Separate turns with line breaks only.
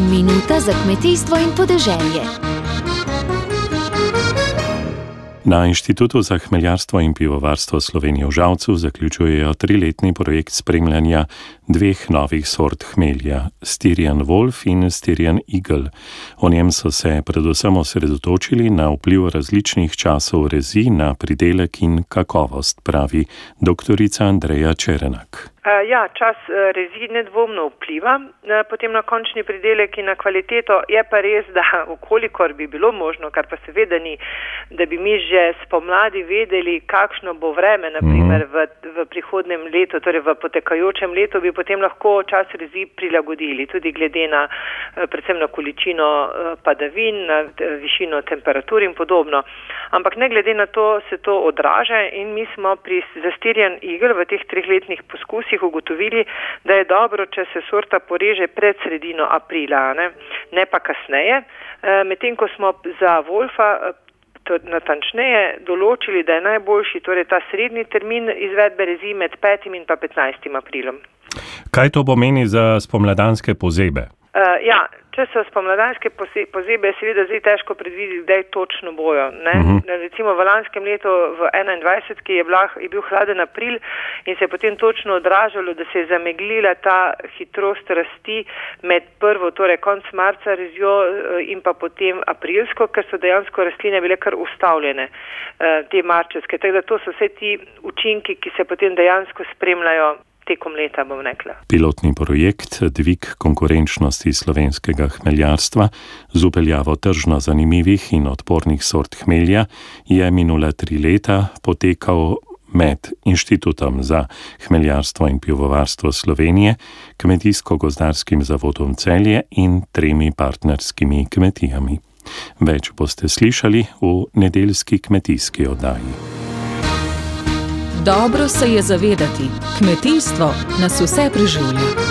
Minuta za kmetijstvo in podeželje.
Na Inštitutu za hmeljarstvo in pivovarstvo Slovenije v Žalcu zaključujejo triletni projekt spremljanja dveh novih sort hmelja, Styrian Wolf in Styrian Eagle. O njem so se predvsem osredotočili na vpliv različnih časov rezi na pridelek in kakovost, pravi dr. Andreja Čerenak.
Ja, čas rezi nedvomno vpliva potem na končni pridelek in na kvaliteto. Je pa res, da ukolikor bi bilo možno, kar pa seveda ni, da bi mi že spomladi vedeli, kakšno bo vreme, naprimer v, v prihodnem letu, torej v potekajočem letu, bi potem lahko čas rezi prilagodili, tudi glede na predvsem na količino padavin, na višino temperatur in podobno. Ampak ne glede na to se to odraža in mi smo pri zastirjan igr v teh treh letnih poskusih ugotovili, da je dobro, če se sorta poreže pred sredino aprila, ne, ne pa kasneje. Medtem ko smo za Wolfa natančneje določili, da je najboljši torej ta srednji termin izvedbe rezi med 5. in pa 15. aprilom.
Kaj to pomeni za spomladanske pozebe?
Uh, ja, če so spomladanske pozebe, je seveda zdaj težko predvideti, kdaj točno bojo. Uh -huh. Recimo v lanskem letu, v 21, ki je, bila, je bil hladen april in se je potem točno odražalo, da se je zameglila ta hitrost rasti med prvo, torej konc marca rezjo in pa potem aprilsko, ker so dejansko rastline bile kar ustavljene, te marčevske. Tako da to so vse ti učinki, ki se potem dejansko spremljajo tekom leta, bom rekla.
Pilotni projekt Dvig konkurenčnosti slovenskega hmeljarstva z upeljavo tržno zanimivih in odpornih sort hmelja je minula tri leta potekal med Inštitutom za hmeljarstvo in pivovarstvo Slovenije, Kmetijsko-gozdarskim zavodom Celje in tremi partnerskimi kmetijami. Več boste slišali v nedeljski kmetijski oddaji.
Dobro se je zavedati, kmetijstvo nas vse preživlja.